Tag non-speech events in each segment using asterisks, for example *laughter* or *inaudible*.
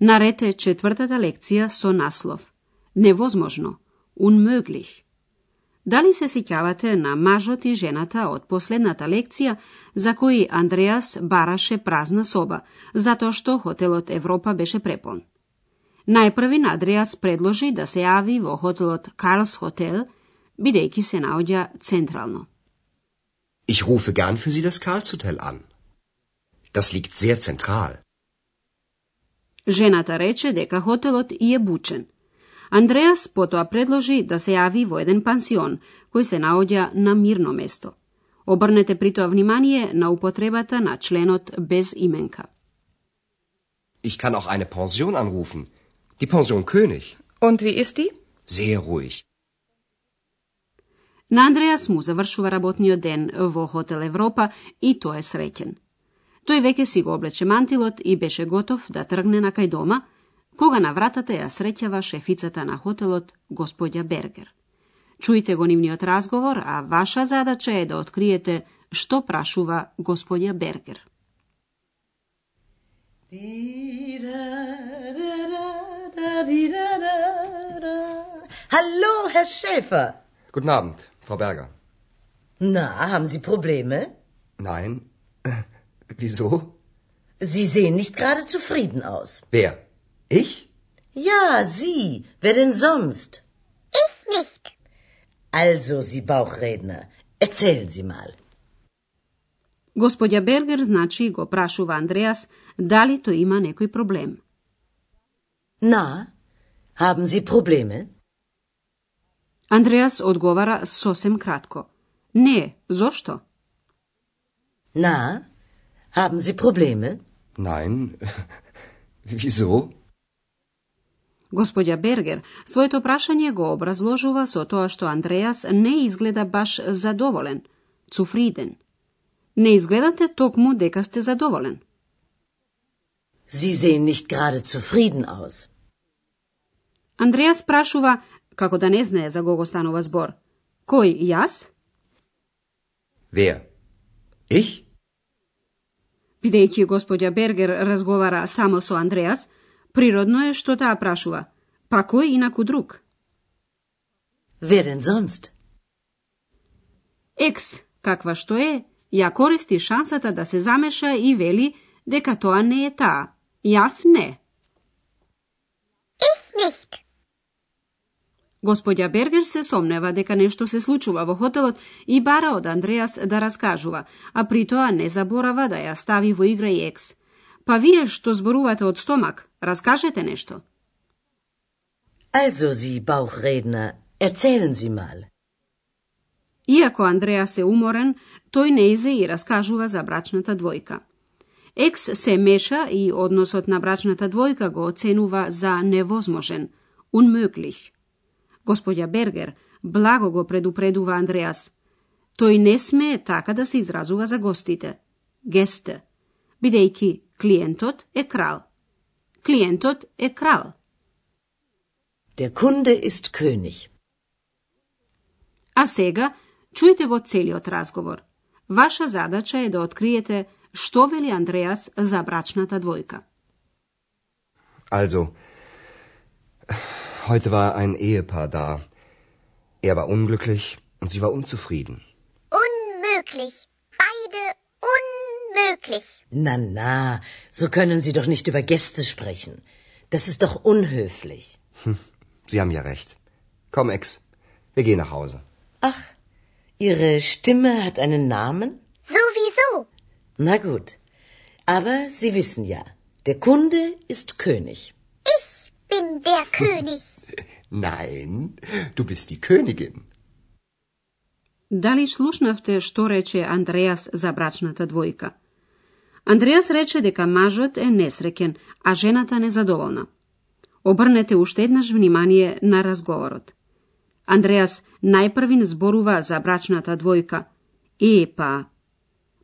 Наред е четвртата лекција со наслов Невозможно, unmöglich. Дали се сеќавате на мажот и жената од последната лекција за кои Андреас бараше празна соба, затоа што хотелот Европа беше преполн. Најпрвин Андреас предложи да се јави во хотелот Карлс Хотел, бидејќи се наоѓа централно. Ich rufe gern für Sie das Karlshotel an. Das liegt sehr zentral. Жената рече дека хотелот и е бучен. Андреас потоа предложи да се јави во еден пансион, кој се наоѓа на мирно место. Обрнете при тоа внимание на употребата на членот без именка. Ich kann auch eine Pension anrufen. Die Pension König. Und wie ist die? Sehr ruhig. На Андреас му завршува работниот ден во Хотел Европа и тој е среќен. Тој веќе си го облече мантилот и беше готов да тргне на кај дома, кога на вратата ја среќава шефицата на хотелот, господја Бергер. Чујте го нивниот разговор, а ваша задача е да откриете што прашува господја Бергер. Hallo, Herr Schäfer. Guten Abend, Frau Berger. Na, haben Sie Probleme? Nein. Wieso? Sie sehen nicht gerade zufrieden aus. Wer? Ich? Ja, Sie. Wer denn sonst? Ich nicht. Also, Sie Bauchredner, erzählen Sie mal. Gospodja Berger znači go prašuva Andreas da li to ima neki problem. Na, haben Sie Probleme? Andreas odgovara sosem kratko. Ne, zašto? Na, haben Sie Probleme? Nein. *laughs* Wieso? Господја Бергер своето прашање го образложува со тоа што Андреас не изгледа баш задоволен, цуфриден. Не изгледате токму дека сте задоволен. Sie sehen nicht gerade zufrieden aus. Андреас прашува, како да не знае за кого станува збор. Кој, јас? Wer? Ich? Бидејќи господја Бергер разговара само со Андреас, природно е што таа прашува. Па кој инаку друг? Denn sonst? Екс, каква што е, ја користи шансата да се замеша и вели дека тоа не е таа. Јас не. Ich nicht. Господја Бергер се сомнева дека нешто се случува во хотелот и бара од Андреас да раскажува, а при тоа не заборава да ја стави во игра и екс. Па вие што зборувате од стомак, раскажете нешто. Also, Sie Bauchredner, erzählen Sie mal. Иако Андреас е уморен, тој не изе и раскажува за брачната двојка. Екс се меша и односот на брачната двојка го оценува за невозможен, unmöglich. Господја Бергер благо го предупредува Андреас. Тој не смее така да се изразува за гостите. Гесте. Бидејќи клиентот е крал. Клиентот е крал. Der Kunde ist König. А сега, чујте го целиот разговор. Ваша задача е да откриете што вели Андреас за брачната двојка. Also, heute war ein Ehepaar da. Er war unglücklich und sie war unzufrieden. Unmöglich. Beide unmöglich. Na, na, so können Sie doch nicht über Gäste sprechen. Das ist doch unhöflich. Sie haben ja recht. Komm, Ex, wir gehen nach Hause. Ach, Ihre Stimme hat einen Namen? Sowieso. Na gut. Aber Sie wissen ja, der Kunde ist König. Bin der König. *laughs* Nein, du bist die Königin. Дали слушнавте што рече Андреас за брачната двојка? Андреас рече дека мажот е несреќен, а жената незадоволна. Обрнете уште еднаш внимание на разговорот. Андреас најпрвин зборува за брачната двојка. Е, па...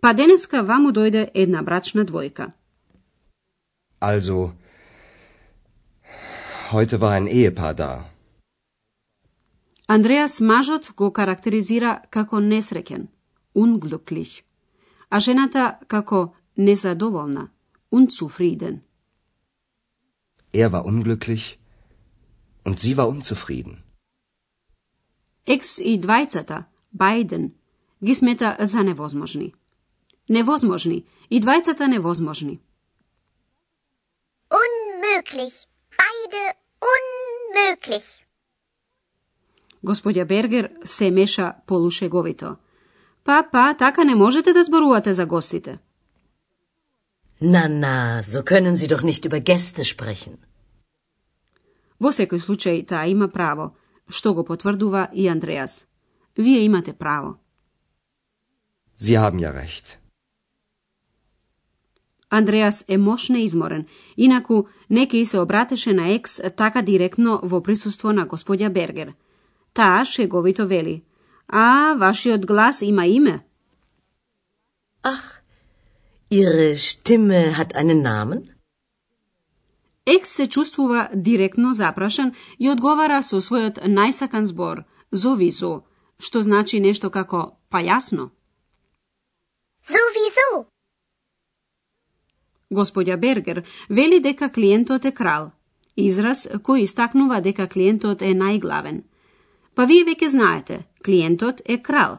Па денеска ваму дојде една брачна двојка. Also, heute war ein Ehepaar da. Андреас мажот го карактеризира како несреќен, unglücklich, а жената како незадоволна, unzufrieden. Er war unglücklich und sie war unzufrieden. Екс и двајцата, Бајден, ги смета за невозможни. Невозможни, и двајцата невозможни. Unmöglich. Beide unmöglich. Господја Бергер се меша полушеговито. Па, па, така не можете да зборувате за гостите. Na, na, so können Sie doch nicht über Gäste sprechen. Во секој случај таа има право, што го потврдува и Андреас. Вие имате право. Sie haben ja recht. Андреас е мош неизморен, инаку некој се обратеше на екс така директно во присуство на господја Бергер. Таа шеговито вели. А, вашиот глас има име. Ach, Ihre Stimme hat einen Namen? Екс се чувствува директно запрашан и одговара со својот најсакан збор, зови зо, што значи нешто како па јасно. Sowieso. Господја Бергер вели дека клиентот е крал, израз кој истакнува дека клиентот е најглавен. Па вие веќе знаете, клиентот е крал.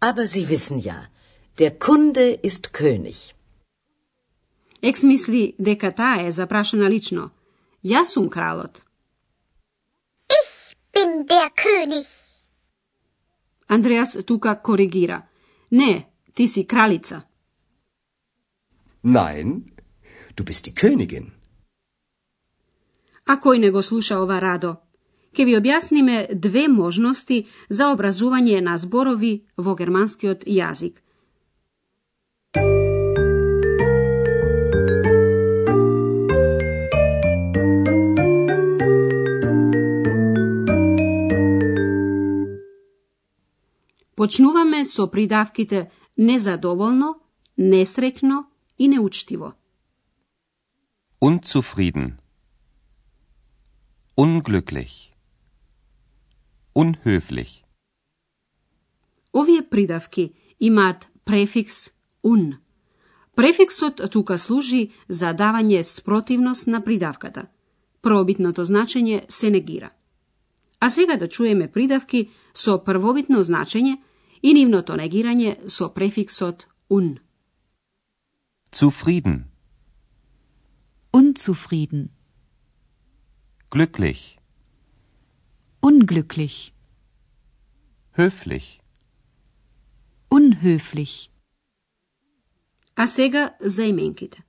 Aber Sie wissen ja, der Kunde ist König. Екс мисли дека таа е запрашана лично. Јас сум кралот. Ich bin der König. Андреас тука коригира. Не, ти си кралица. Nein, du bist die Königin. А кој не го слуша ова радо? Ке ви објасниме две можности за образување на зборови во германскиот јазик. Почнуваме со придавките незадоволно, несрекно и неучтиво. Unzufrieden. Unglücklich. Unhöflich. Овие придавки имаат префикс un. Префиксот тука служи за давање спротивност на придавката. Првобитното значење се негира. А сега да чуеме придавки со првобитно значење и нивното негирање со префиксот un. Zufrieden. Unzufrieden. Glücklich. Unglücklich. Höflich. Unhöflich. А сега за именките.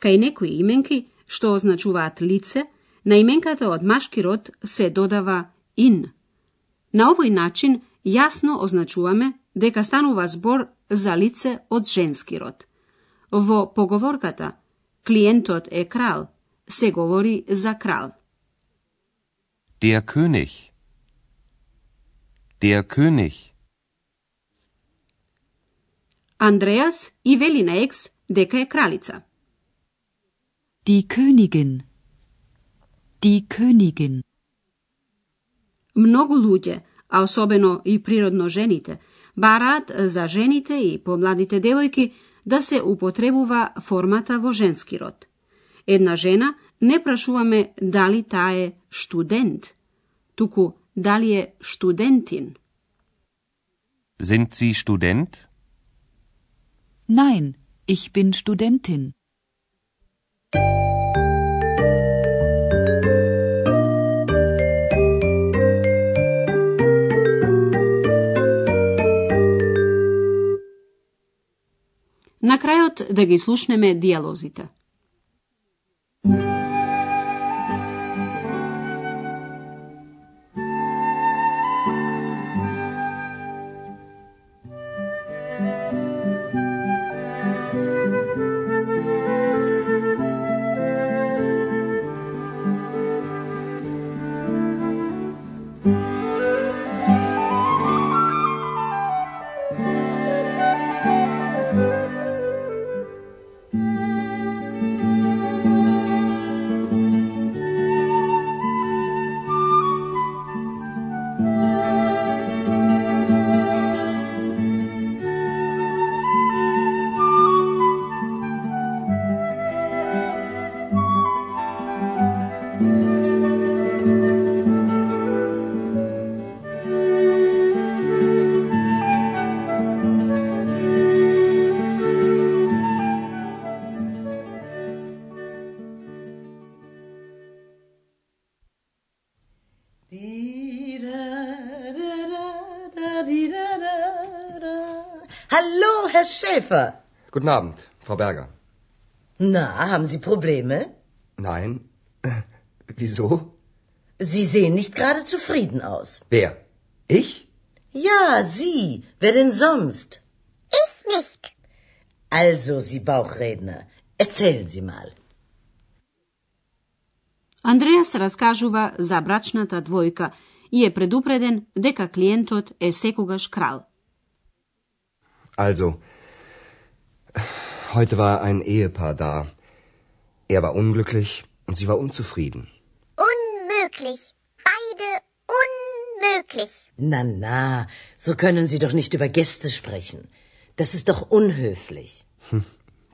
Кај некои именки, што означуваат лице, на именката од машки род се додава ин. На овој начин јасно означуваме дека станува збор за лице од женски род. Во поговорката клиентот е крал, се говори за крал. Der König. Der König. Андреас и вели на екс дека е кралица. Die Königin. Die Königin. Многу луѓе, а особено и природно жените, бараат за жените и помладите девојки да се употребува формата во женски род. Една жена не прашуваме дали таа е штудент, туку дали е штудентин. Sind Sie Student? Nein, ich bin Studentin. На крајот да ги слушнеме диалозите. Hallo, Herr Schäfer. Guten Abend, Frau Berger. Na, haben Sie Probleme? Nein. Wieso? Sie sehen nicht gerade zufrieden aus. Wer? Ich? Ja, Sie. Wer denn sonst? Ich nicht. Also, Sie Bauchredner, erzählen Sie mal. Андреас раскажува за брачната двојка и е предупреден дека клиентот е секогаш крал. also, heute war ein Ehepaar da. Er war unglücklich und sie war unzufrieden. Unmöglich. Beide unmöglich. Na, na, so können Sie doch nicht über Gäste sprechen. Das ist doch unhöflich.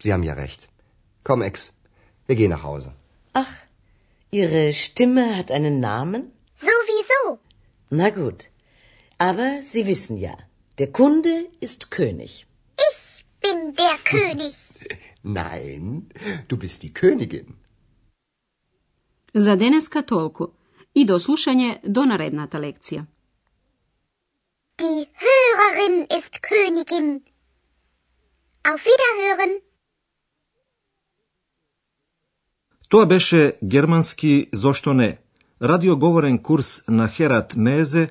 Sie haben ja recht. Komm, Ex, wir gehen nach Hause. Ach, Ihre Stimme hat einen Namen? Sowieso. Na gut. Aber Sie wissen ja, der Kunde ist König. Ich bin der *laughs* König. Nein, du bist die Königin. За денеска толку и до слушање до наредната лекција. Die Hörerin ist Königin. Auf Wiederhören. Тоа беше германски зошто не? Радиоговорен курс на Херат Мезе